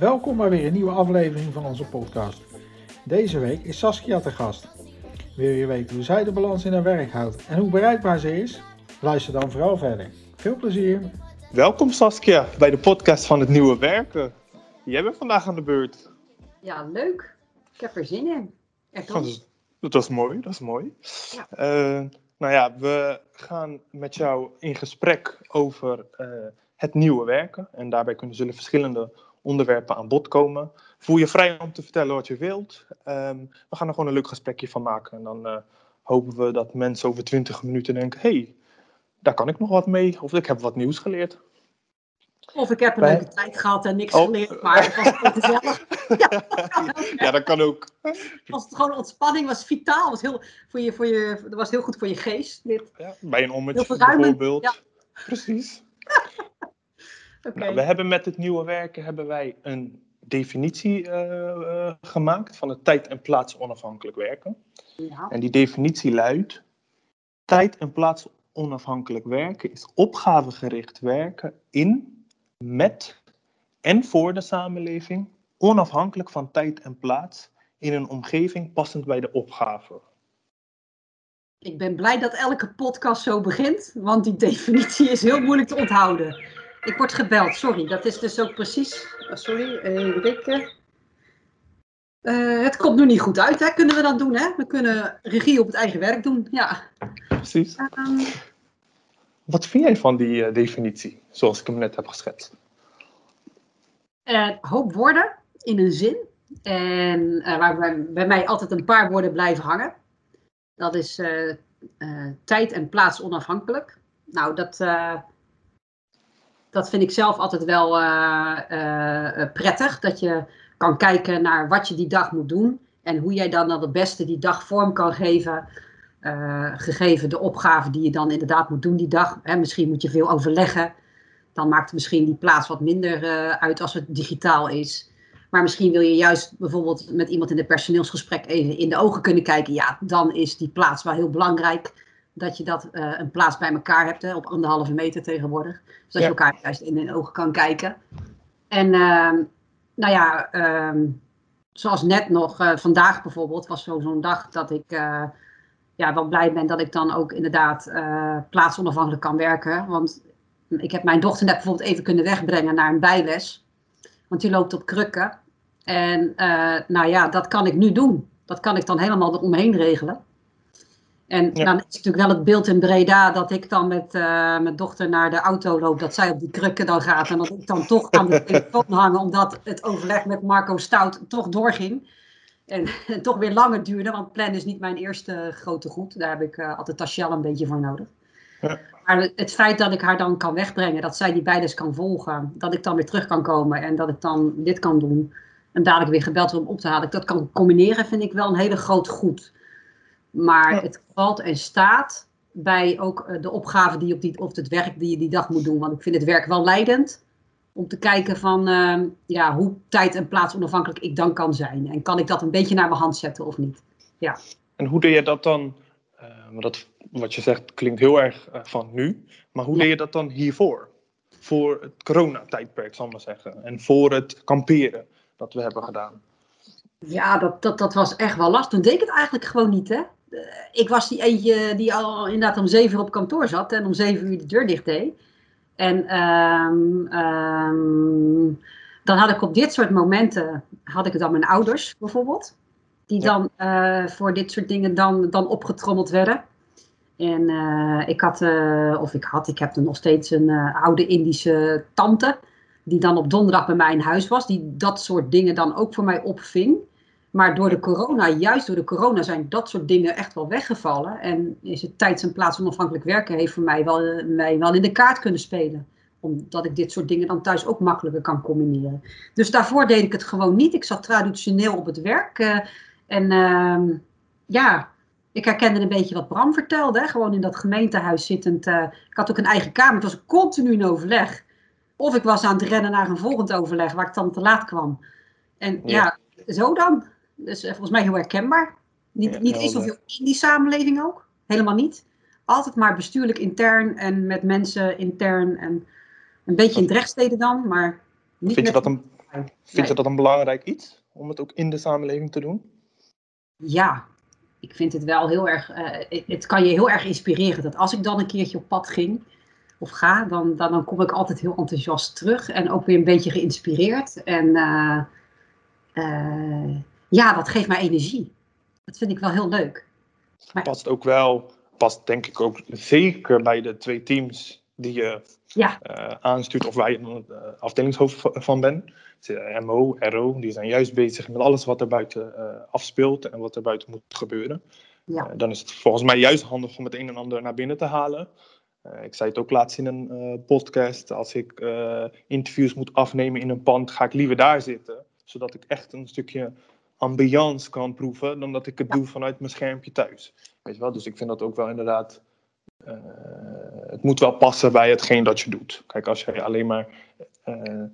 Welkom bij weer een nieuwe aflevering van onze podcast. Deze week is Saskia te gast. Wil je weten hoe zij de balans in haar werk houdt en hoe bereikbaar ze is? Luister dan vooral verder. Veel plezier! Welkom Saskia bij de podcast van het Nieuwe Werken. Jij bent vandaag aan de beurt. Ja, leuk. Ik heb er zin in. Echt Dat is, dat is mooi, dat is mooi. Ja. Eh, nou ja, we gaan met jou in gesprek over eh, het nieuwe werken. En daarbij kunnen zullen verschillende onderwerpen aan bod komen. Voel je vrij om te vertellen wat je wilt. Ehm, we gaan er gewoon een leuk gesprekje van maken. En dan eh, hopen we dat mensen over 20 minuten denken: hey, daar kan ik nog wat mee. Of ik heb wat nieuws geleerd. Of ik heb een leuke tijd gehad en niks Oh. geleerd, maar het was gewoon gezellig. Ja, dat kan ook, hè. Ja, dat kan ook. was het gewoon ontspanning, was vitaal, was heel, voor je, voor je, dat was heel goed voor je geest. Dit. Ja, bij een ommetje bijvoorbeeld. ja. Precies. Nou, we hebben met het nieuwe werken hebben wij een definitie eh, eh, gemaakt van het tijd en plaats onafhankelijk werken. Ja. En die definitie luidt: tijd en plaats onafhankelijk werken is opgavegericht werken in, met en voor de samenleving, onafhankelijk van tijd en plaats, in een omgeving passend bij de opgave. Ik ben blij dat elke podcast zo begint, want die definitie is heel moeilijk te onthouden. Ik word gebeld, sorry. Dat is dus ook precies. oh, sorry, kijken. Eh, het komt nu niet goed uit, hè? Kunnen we dat doen, hè? We kunnen regie op het eigen werk doen. Ja. Precies. Ehm, Wat vind jij van die eh, definitie, zoals ik hem net heb geschetst? eh, hoop woorden in een zin. En waar bij, bij mij altijd een paar woorden blijven hangen. Dat is tijd en plaats onafhankelijk. Nou, dat, dat vind ik zelf altijd wel eh, prettig. Dat je kan kijken naar wat je die dag moet doen. En hoe jij dan dan het beste die dag vorm kan geven. gegeven de opgave die je dan inderdaad moet doen die dag. Hè, misschien moet je veel overleggen. Dan maakt misschien die plaats wat minder uit als het digitaal is. Maar misschien wil je juist bijvoorbeeld met iemand in een personeelsgesprek even in de ogen kunnen kijken. Ja, dan is die plaats wel heel belangrijk. Dat je dat eh, een plaats bij elkaar hebt, hè, op anderhalve meter tegenwoordig. Zodat Ja. je elkaar juist in de ogen kan kijken. En ehm, nou ja, ehm, zoals net nog, eh, vandaag bijvoorbeeld, was zo- zo'n dag dat ik eh, ja, wel blij ben dat ik dan ook inderdaad plaatsonafhankelijk kan werken. Want ik heb mijn dochter net bijvoorbeeld even kunnen wegbrengen naar een bijles. Want die loopt op krukken. En nou ja, dat kan ik nu doen. Dat kan ik dan helemaal eromheen regelen. En Ja. dan is natuurlijk wel het beeld in Breda dat ik dan met eh, mijn dochter naar de auto loop, dat zij op die krukken dan gaat en dat ik dan toch aan de telefoon hang, omdat het overleg met Marco Stout toch doorging. En, en toch weer langer duurde, want plannen is niet mijn eerste grote goed. Daar heb ik eh, altijd Tachel een beetje voor nodig. Ja. Maar het feit dat ik haar dan kan wegbrengen, dat zij die bijles kan volgen, dat ik dan weer terug kan komen en dat ik dan dit kan doen en dadelijk weer gebeld wordt om op te halen, dat kan combineren, vind ik wel een hele groot goed. Maar Ja. het valt en staat bij ook eh, de opgave die op die, of het werk die je die dag moet doen. Want ik vind het werk wel leidend om te kijken van ehm, ja, hoe tijd en plaats onafhankelijk ik dan kan zijn. En kan ik dat een beetje naar mijn hand zetten of niet? En hoe deed je dat dan? eh, maar dat, wat je zegt klinkt heel erg eh, van nu. Maar hoe Ja. deed je dat dan hiervoor? Voor het coronatijdperk, zal ik maar zeggen. En voor het kamperen dat we hebben gedaan. Ja, dat, dat, dat was echt wel lastig. Toen deed ik het eigenlijk gewoon niet, hè. Ik was die eentje die al inderdaad om zeven uur op kantoor zat en om zeven uur de deur dicht deed. En ehm, ehm, dan had ik op dit soort momenten, had ik dan mijn ouders bijvoorbeeld. Die Ja. dan eh, voor dit soort dingen dan, dan opgetrommeld werden. En eh, ik had, eh, of ik had, ik heb er nog steeds een oude Indische tante. Die dan op donderdag bij mij in huis was. Die dat soort dingen dan ook voor mij opving. Maar door de corona, juist door de corona, zijn dat soort dingen echt wel weggevallen. En is het tijds- en plaats onafhankelijk werken heeft voor mij wel, eh, mij wel in de kaart kunnen spelen. Omdat ik dit soort dingen dan thuis ook makkelijker kan combineren. Dus daarvoor deed ik het gewoon niet. Ik zat traditioneel op het werk. eh, en ehm, ja, ik herkende een beetje wat Bram vertelde. Hè? Gewoon in dat gemeentehuis zittend. eh, ik had ook een eigen kamer. Het was continu in overleg. Of ik was aan het rennen naar een volgend overleg waar ik dan te laat kwam. En ja, Ja. zo dan. Dus eh, volgens mij heel herkenbaar. Niet, Ja, niet eens zoveel leuk. in die samenleving ook. Helemaal niet. Altijd maar bestuurlijk intern en met mensen intern. En een beetje in rechtsteden dan, maar niet Vind je, dat een, vind je dat een belangrijk iets? Om het ook in de samenleving te doen? Ja, ik vind het wel heel erg. Uh, het kan je heel erg inspireren. Dat als ik dan een keertje op pad ging of ga, dan, dan, dan kom ik altijd heel enthousiast terug. En ook weer een beetje geïnspireerd. En uh, uh, ja, dat geeft mij energie. Dat vind ik wel heel leuk. Maar... Past ook wel, past denk ik ook zeker bij de twee teams die je ja. uh, aanstuurt of waar je uh, afdelingshoofd van bent. MO, RO, die zijn juist bezig met alles wat er buiten uh, afspeelt en wat er buiten moet gebeuren. Ja. dan is het volgens mij juist handig om het een en ander naar binnen te halen. ik zei het ook laatst in een podcast, als ik interviews moet afnemen in een pand, ga ik liever daar zitten. Zodat ik echt een stukje ambiance kan proeven, dan dat ik het doe vanuit mijn schermpje thuis. Weet je wel? Dus ik vind dat ook wel inderdaad uh, het moet wel passen bij hetgeen dat je doet. Kijk, als je alleen maar, uh,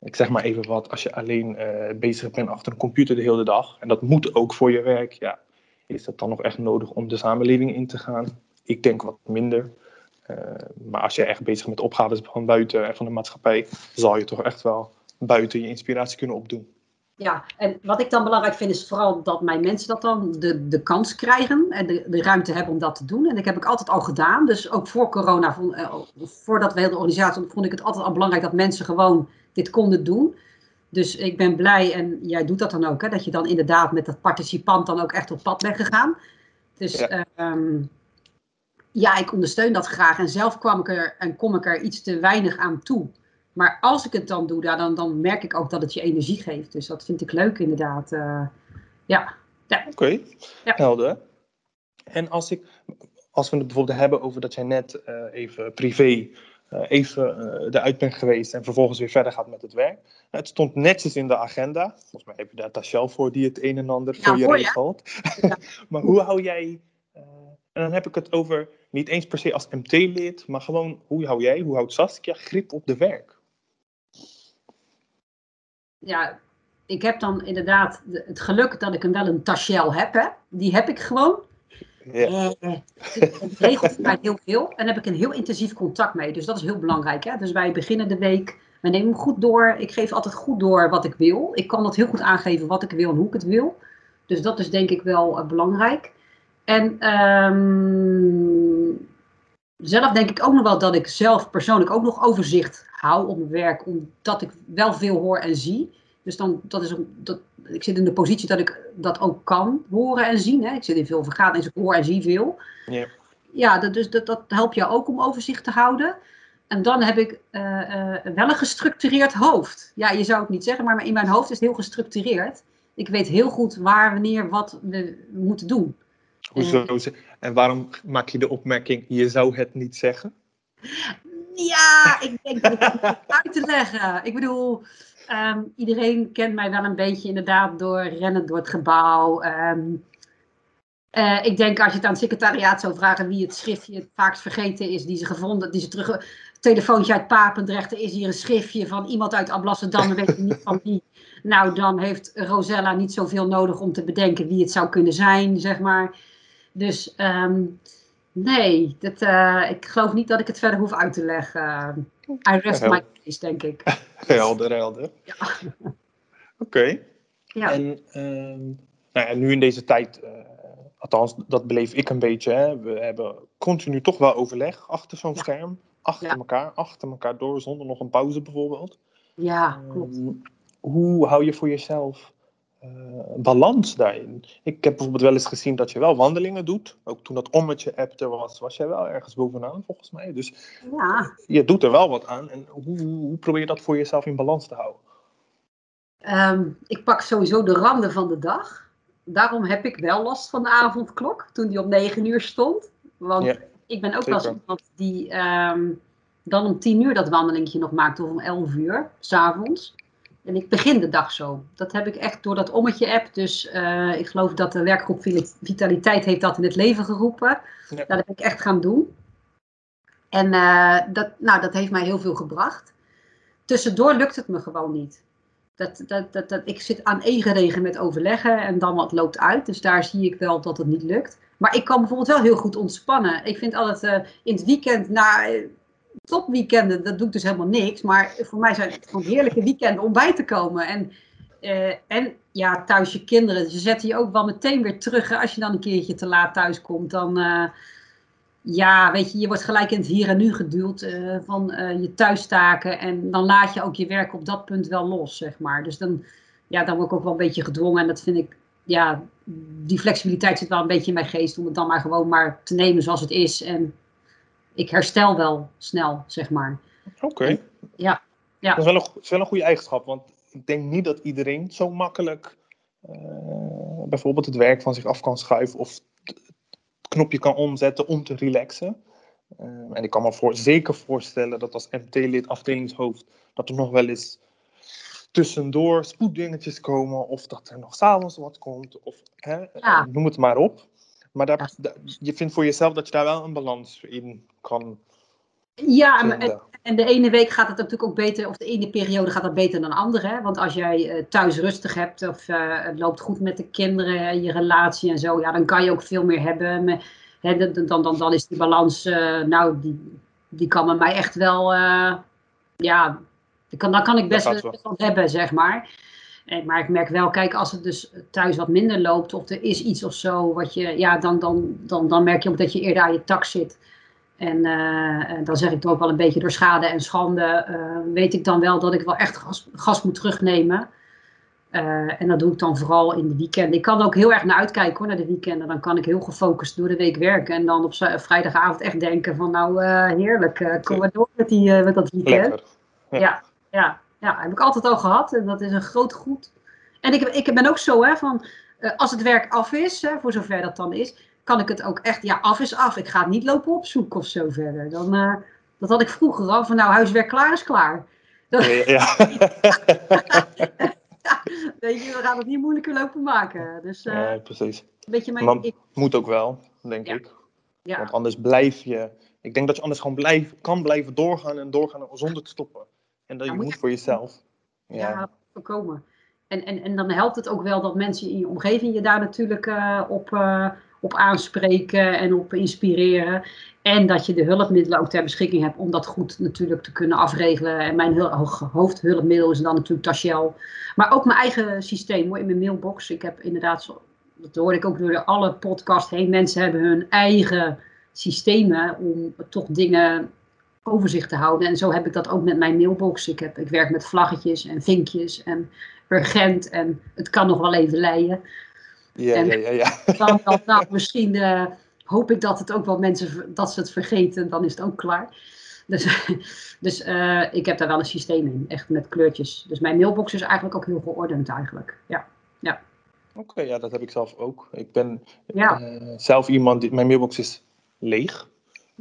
ik zeg maar even wat, als je alleen uh, bezig bent achter een computer de hele dag, en dat moet ook voor je werk, ja, is dat dan nog echt nodig om de samenleving in te gaan? Ik denk wat minder. maar als je echt bezig met opgaves van buiten en van de maatschappij, zal je toch echt wel buiten je inspiratie kunnen opdoen. Ja, en wat ik dan belangrijk vind is vooral dat mijn mensen dat dan de, de kans krijgen en de, de ruimte hebben om dat te doen. En dat heb ik altijd al gedaan. Dus ook voor corona, uh, voordat we heel de organisatie, vond ik het altijd al belangrijk dat mensen gewoon dit konden doen. Dus ik ben blij, en jij doet dat dan ook, hè, dat je dan inderdaad met dat participant dan ook echt op pad bent gegaan. Dus ja. Ehm, ja, ik ondersteun dat graag. En zelf kwam ik er en kom ik er iets te weinig aan toe. Maar als ik het dan doe, dan, dan merk ik ook dat het je energie geeft. Dus dat vind ik leuk inderdaad. Uh, ja. ja. Oké, okay. ja. helder. En als, ik, als we het bijvoorbeeld hebben over dat jij net uh, even privé uh, even eruit bent geweest en vervolgens weer verder gaat met het werk. Het stond netjes in de agenda. Volgens mij heb je daar Tachel voor die het een en ander voor je regelt. Ja. maar hoe hou jij en dan heb ik het over niet eens per se als MT-lid, maar gewoon hoe hou jij, hoe houdt Saskia grip op de werk? Ja, ik heb dan inderdaad het geluk dat ik hem wel een Tachel heb. Hè? Die heb ik gewoon. Ja. Uh, het regelt mij heel veel. En daar heb ik een heel intensief contact mee. Dus dat is heel belangrijk. Hè? Dus wij beginnen de week. We nemen hem goed door. Ik geef altijd goed door wat ik wil. Ik kan dat heel goed aangeven wat ik wil en hoe ik het wil. Dus dat is denk ik wel uh, belangrijk. En um, zelf denk ik ook nog wel dat ik zelf persoonlijk ook nog overzicht hou op mijn werk, omdat ik wel veel hoor en zie. Dus dan, dat is een, dat, ik zit in de positie dat ik dat ook kan horen en zien. Hè. Ik zit in veel vergaderingen, dus ik hoor en zie veel. Ja, ja dat, dus dat, dat helpt jou ook om overzicht te houden. En dan heb ik uh, uh, wel een gestructureerd hoofd. Ja, je zou het niet zeggen, maar in mijn hoofd is het heel gestructureerd. Ik weet heel goed waar, wanneer, wat we moeten doen. Hoezo? En waarom maak je de opmerking, je zou het niet zeggen? Ja, ik denk dat ik het uit te leggen. Ik bedoel, um, iedereen kent mij wel een beetje inderdaad door rennen door het gebouw. Um, uh, ik denk als je het aan het secretariaat zou vragen wie het schriftje het vaakst vergeten is, die ze gevonden, die ze terug. Telefoontje uit Papendrecht, er is hier een schriftje van iemand uit Alblasserdam, weet je niet van wie. Nou, dan heeft Rosella niet zoveel nodig om te bedenken wie het zou kunnen zijn, zeg maar. Dus um, nee, dat, uh, ik geloof niet dat ik het verder hoef uit te leggen. I rest my case, denk ik. helder, helder. Ja. Oké. Okay. Ja. En um, nou ja, nu in deze tijd, uh, althans dat beleef ik een beetje, hè, we hebben continu toch wel overleg achter zo'n ja. scherm. Achter elkaar, achter elkaar door, zonder nog een pauze bijvoorbeeld. Ja, klopt. Um, hoe hou je voor jezelf balans daarin. Ik heb bijvoorbeeld wel eens gezien dat je wel wandelingen doet. Ook toen dat ommetje app er was, was jij wel ergens bovenaan volgens mij. Dus ja. je doet er wel wat aan. En hoe, hoe probeer je dat voor jezelf in balans te houden? Um, ik pak sowieso de randen van de dag. Daarom heb ik wel last van de avondklok toen die op 9 uur stond. Want ja, ik ben ook zeker. wel iemand die um, dan om 10 uur dat wandelingetje nog maakt of om 11 uur, s'avonds. En ik begin de dag zo. Dat heb ik echt door dat ommetje-app. Dus uh, ik geloof dat de werkgroep Vitaliteit heeft dat in het leven geroepen. Ja. Dat heb ik echt gaan doen. En uh, dat, nou, dat heeft mij heel veel gebracht. Tussendoor lukt het me gewoon niet. Dat, dat, dat, dat, ik zit aan één regen met overleggen en dan wat loopt uit. Dus daar zie ik wel dat het niet lukt. Maar ik kan bijvoorbeeld wel heel goed ontspannen. Ik vind altijd uh, in het weekend na topweekenden, dat doe ik dus helemaal niks. Maar voor mij zijn het gewoon heerlijke weekenden om bij te komen. En, eh, en ja, thuis je kinderen. Ze zetten je ook wel meteen weer terug. Als je dan een keertje te laat thuis komt, dan... eh, ja, weet je, je wordt gelijk in het hier en nu geduwd eh, van je thuistaken. En dan laat je ook je werk op dat punt wel los, zeg maar. Dus dan, ja, dan word ik ook wel een beetje gedwongen. En dat vind ik, ja, die flexibiliteit zit wel een beetje in mijn geest. Om het dan maar gewoon maar te nemen zoals het is. En ik herstel wel snel, zeg maar. Oké. Ja, ja. Dat is wel, een, is wel een goede eigenschap, want ik denk niet dat iedereen zo makkelijk eh, bijvoorbeeld het werk van zich af kan schuiven of het knopje kan omzetten om te relaxen. Eh, en ik kan me voor, zeker voorstellen dat als MT-lid, afdelingshoofd, dat er nog wel eens tussendoor spoeddingetjes komen of dat er nog s'avonds wat komt of hè, Ja. eh, noem het maar op. Maar daar, Ja. da- je vindt voor jezelf dat je daar wel een balans in kan Ja, en, de ene week gaat het natuurlijk ook beter, of de ene periode gaat het beter dan de andere. Hè? Want als jij eh, thuis rustig hebt of eh, het loopt goed met de kinderen, je relatie en zo, ja, dan kan je ook veel meer hebben. Hè, dan, dan, dan, dan is die balans, eh, nou, die, die kan bij mij echt wel, ja, die kan, dan kan ik best, Dat wel wel hebben, zeg maar. En, maar ik merk wel, kijk, als het dus thuis wat minder loopt of er is iets of zo, wat je, ja, dan, dan, dan, dan merk je ook dat je eerder aan je tak zit. En eh, dan zeg ik toch ook wel een beetje door schade en schande, eh, weet ik dan wel dat ik wel echt gas, gas moet terugnemen. Eh, en dat doe ik dan vooral in de weekenden. Ik kan er ook heel erg naar uitkijken hoor, naar de weekenden. Dan kan ik heel gefocust door de week werken. En dan op vrijdagavond echt denken van nou eh, heerlijk, eh, kom maar door met, die, eh, met dat weekend. Lekker. Ja, ja, ja, heb ik altijd al gehad en dat is een groot goed. En ik, ik ben ook zo, hè, van eh, als het werk af is, hè, voor zover dat dan is, kan ik het ook echt, ja, af is af. Ik ga het niet lopen opzoeken of zo verder. Dan, eh, dat had ik vroeger al, van nou, huiswerk klaar is klaar. Dat, Ja, ja. weet je, we gaan het niet moeilijker lopen maken. Dus eh, Ja, precies. een beetje mijn... Maar ik- moet ook wel, denk Ja. ik. ja, Want anders blijf je. Ik denk dat je anders gewoon blijf, kan blijven doorgaan en doorgaan zonder te stoppen. En dat Ja, je moet voor jezelf. ja. Ja, voorkomen. En, en, en dan helpt het ook wel dat mensen in je omgeving je daar natuurlijk eh, op, eh, op aanspreken en op inspireren. En dat je de hulpmiddelen ook ter beschikking hebt om dat goed natuurlijk te kunnen afregelen. En mijn hul- ho- hoofdhulpmiddel is dan natuurlijk Tachel. Maar ook mijn eigen systeem hoor, in mijn mailbox. Ik heb inderdaad, dat hoorde ik ook door de alle podcast heen. Mensen hebben hun eigen systemen om toch dingen overzicht te houden. En zo heb ik dat ook met mijn mailbox. Ik, heb, ik werk met vlaggetjes en vinkjes en urgent. En het kan nog wel even leiden. ja, En- ja, ja. ja. Dan, dan, nou, misschien eh, hoop ik dat het ook wel mensen, dat ze het vergeten. Dan is het ook klaar. Dus, dus eh, ik heb daar wel een systeem in, echt met kleurtjes. Dus mijn mailbox is eigenlijk ook heel geordend eigenlijk. Ja, Oké, ja, dat heb ik zelf ook. Ik ben ja, eh, zelf iemand die. Mijn mailbox is leeg.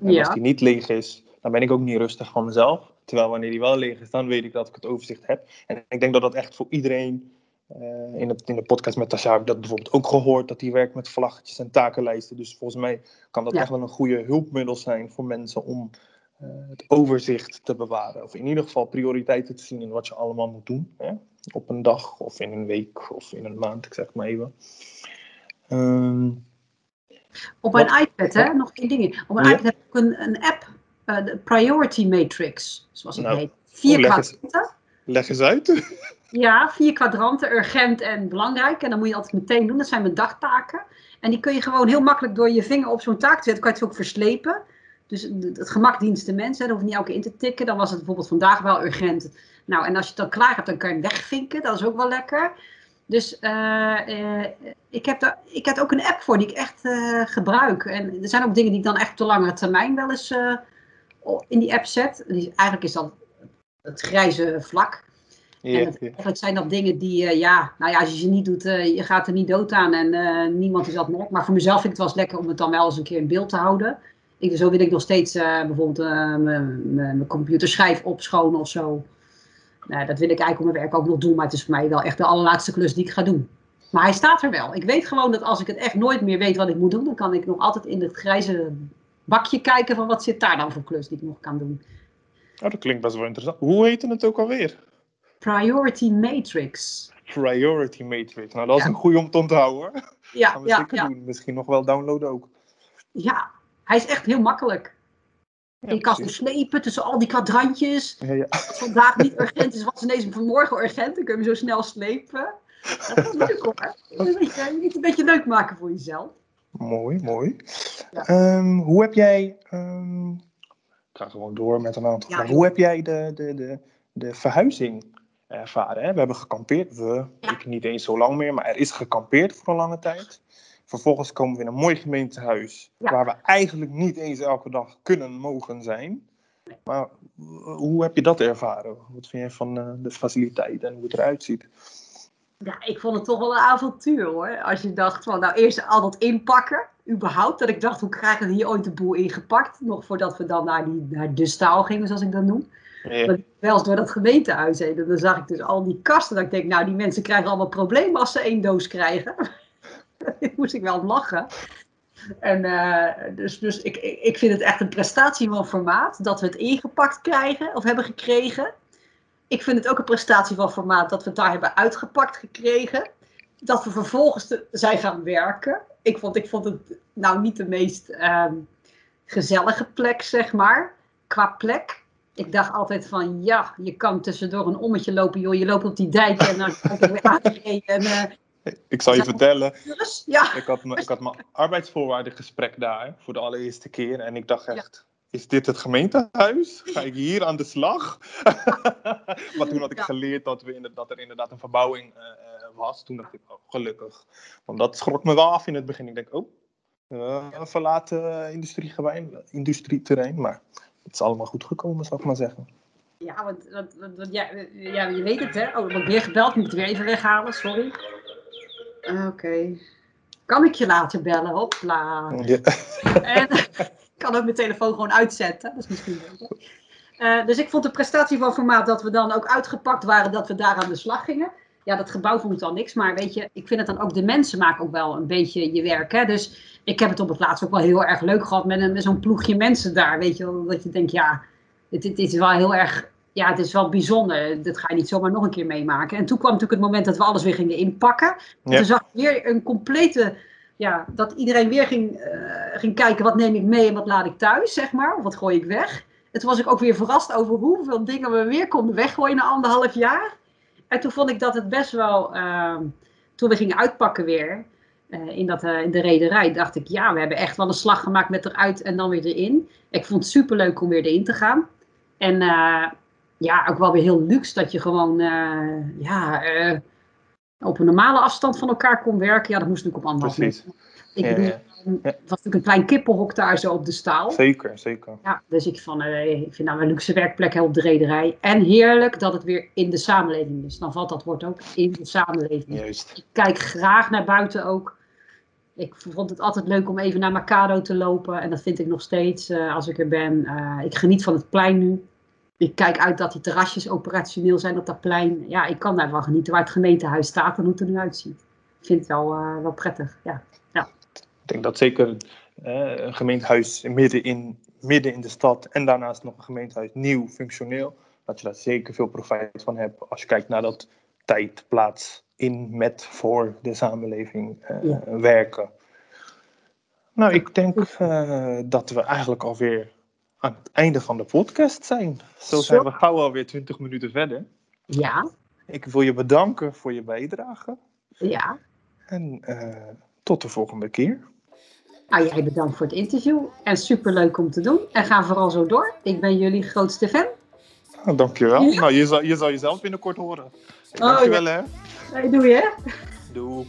En als ja. die niet leeg is, dan ben ik ook niet rustig van mezelf. Terwijl wanneer die wel leeg is, dan weet ik dat ik het overzicht heb. En ik denk dat dat echt voor iedereen. eh, in, de, in de podcast met Tasha heb ik dat bijvoorbeeld ook gehoord. Dat die werkt met vlaggetjes en takenlijsten. Dus volgens mij kan dat Ja. echt wel een goede hulpmiddel zijn voor mensen om eh, het overzicht te bewaren. Of in ieder geval prioriteiten te zien in wat je allemaal moet doen. Hè? Op een dag of in een week of in een maand, ik zeg het maar even. Ehm, Op mijn iPad, hè, nog één ding. Op Ja. iPad heb ik een, een app, eh, de Priority Matrix, zoals het Nou, heet. Vier leg eens. kwadranten. leg eens uit. Ja, vier kwadranten, urgent en belangrijk. En dan moet je altijd meteen doen. Dat zijn mijn dagtaken. En die kun je gewoon heel makkelijk door je vinger op zo'n taak te zetten. Kan je het ook verslepen. Dus het gemak dient de mensen. Dan hoef je niet elke keer in te tikken. Dan was het bijvoorbeeld vandaag wel urgent. Nou, en als je het dan klaar hebt, dan kan je hem wegvinken. Dat is ook wel lekker. Dus eh, ik, heb daar, ik heb ook een app voor die ik echt gebruik. En er zijn ook dingen die ik dan echt op de langere termijn wel eens in die app zet. Die, eigenlijk is dat het grijze vlak. Ja, En het, eigenlijk zijn dat dingen die, eh, ja, nou ja, als je ze niet doet, eh, je gaat er niet dood aan en eh, niemand is dat merkt. Maar voor mezelf vind ik het wel eens lekker om het dan wel eens een keer in beeld te houden. Ik, zo wil ik nog steeds bijvoorbeeld mijn- mijn mijn computer schrijf opschonen of zo. Nou, dat wil ik eigenlijk op mijn werk ook nog doen, maar het is voor mij wel echt de allerlaatste klus die ik ga doen. Maar hij staat er wel. Ik weet gewoon dat als ik het echt nooit meer weet wat ik moet doen, dan kan ik nog altijd in het grijze bakje kijken van wat zit daar dan voor klus die ik nog kan doen. Oh, dat klinkt best wel interessant. Hoe heette het ook alweer? Priority Matrix. Priority Matrix. Nou, dat is Ja. een goede om te onthouden hoor. Ja, Gaan we ja, zeker ja. doen. Misschien nog wel downloaden ook. Ja, hij is echt heel makkelijk. je kan zo slepen tussen al die kwadrantjes. Als vandaag niet urgent is, was ineens vanmorgen urgent. Dan kun je hem zo snel slepen. Dat is leuk hoor. Een beetje, je moet een beetje leuk maken voor jezelf. Mooi, mooi. Ja. Ehm, hoe heb jij. ehm, ik ga gewoon door met een aantal Ja, vragen. Hoe heb jij de, de, de, de verhuizing ervaren? Hè? We hebben gekampeerd. We, Ja. ik niet eens zo lang meer, maar er is gekampeerd voor een lange tijd. Vervolgens komen we in een mooi gemeentehuis. Waar we eigenlijk niet eens elke dag kunnen mogen zijn. Maar eh, hoe heb je dat ervaren? Wat vind je van eh, de faciliteit en hoe het eruit ziet? Ja, ik vond het toch wel een avontuur hoor. Als je dacht van, nou eerst al dat inpakken, überhaupt. Dat ik dacht, hoe krijgen we hier ooit de boel ingepakt? Nog voordat we dan naar, die, naar de staal gingen, zoals ik dat noem. Ja. Wel eens door dat gemeentehuis heen. En dan zag ik dus al die kasten. Dat ik denk, nou die mensen krijgen allemaal problemen als ze één doos krijgen. Daar moest ik wel lachen. En eh, dus, dus ik, ik ik vind het echt een prestatie van formaat dat we het ingepakt krijgen of hebben gekregen. Ik vind het ook een prestatie van formaat dat we het daar hebben uitgepakt gekregen. Dat we vervolgens te- zijn gaan werken. Ik vond, ik vond het nou niet de meest ehm, gezellige plek, zeg maar. Qua plek. Ik dacht altijd van ja, je kan tussendoor een ommetje lopen. Joh, je loopt op die dijk en dan ik weer aangereden. En, eh, Ik zal je vertellen, ja, Ik had, me- ik had mijn arbeidsvoorwaardengesprek daar voor de allereerste keer. En ik dacht echt, is dit het gemeentehuis? Ga ik hier aan de slag? maar toen had ik Ja. geleerd dat, we inderdaad, dat er inderdaad een verbouwing eh, eh, was. Toen dacht ik, oh, gelukkig. Want dat schrok me wel af in het begin. Ik denk, oh, eh, een verlaten industriegebied, industrieterrein. Maar het is allemaal goed gekomen, zal ik maar zeggen. ja, want, want, ja, eh, ja, je weet het hè. Oh, er wordt weer gebeld. Moet ik weer even weghalen, sorry. Oké. Kan ik je later bellen? Hopla. Ja. En kan ook mijn telefoon gewoon uitzetten. Dat is misschien beter. Eh, dus ik vond de prestatie van formaat dat we dan ook uitgepakt waren, dat we daar aan de slag gingen. Ja, dat gebouw vond ik dan niks, maar weet je, ik vind het dan ook, de mensen maken ook wel een beetje je werk. Hè? Dus ik heb het op het laatst ook wel heel erg leuk gehad met, een- met zo'n ploegje mensen daar, weet je wel. Dat je denkt, ja, het, het is wel heel erg, ja, het is wel bijzonder. Dat ga je niet zomaar nog een keer meemaken. En toen kwam natuurlijk het moment dat we alles weer gingen inpakken. Ja. Toen zag ik weer een complete ja, dat iedereen weer ging, eh, ging kijken wat neem ik mee en wat laat ik thuis, zeg maar. Of wat gooi ik weg. En toen was ik ook weer verrast over hoeveel dingen we weer konden weggooien na anderhalf jaar. En toen vond ik dat het best wel, ehm, toen we gingen uitpakken weer, eh, in, dat, eh, in de rederij, dacht ik, ja, we hebben echt wel een slag gemaakt met eruit en dan weer erin. Ik vond het superleuk om weer erin te gaan. En ja, ook wel weer heel luxe dat je gewoon, ja, op een normale afstand van elkaar kon werken. Ja, dat moest natuurlijk op anderhalf Precies. Ik Ja, bedoel, ja. het was natuurlijk een klein kippenhok daar zo op de staal. Zeker, zeker. Ja, dus ik, van, eh, ik vind nou een luxe werkplek hè, op de rederij. En heerlijk dat het weer in de samenleving is. Dan valt dat woord ook in de samenleving. Juist. Ik kijk graag naar buiten ook. Ik vond het altijd leuk om even naar Macado te lopen. En dat vind ik nog steeds eh, als ik er ben. Eh, ik geniet van het plein nu. Ik kijk uit dat die terrasjes operationeel zijn op dat plein. Ja, ik kan daarvan genieten waar het gemeentehuis staat en hoe het er nu uitziet. Ik vind het wel, eh, wel prettig. Ja. Ik denk dat zeker eh, een gemeentehuis midden in, midden in de stad en daarnaast nog een gemeentehuis nieuw, functioneel, dat je daar zeker veel profijt van hebt als je kijkt naar dat tijd, plaats, in, met, voor de samenleving eh, Ja. werken. Nou, ik denk dat we eigenlijk alweer aan het einde van de podcast zijn. Zo zijn we gauw alweer 20 minuten verder. Ja, Ik wil je bedanken voor je bijdrage ja. en eh, tot de volgende keer. Nou, jij bedankt voor het interview. En superleuk om te doen. En ga vooral zo door. Ik ben jullie grootste fan. Ah, dankjewel. Ja. Nou, je zal, je zal jezelf binnenkort horen. Oh, Dankjewel hè. Hey, doe je hè? Doei.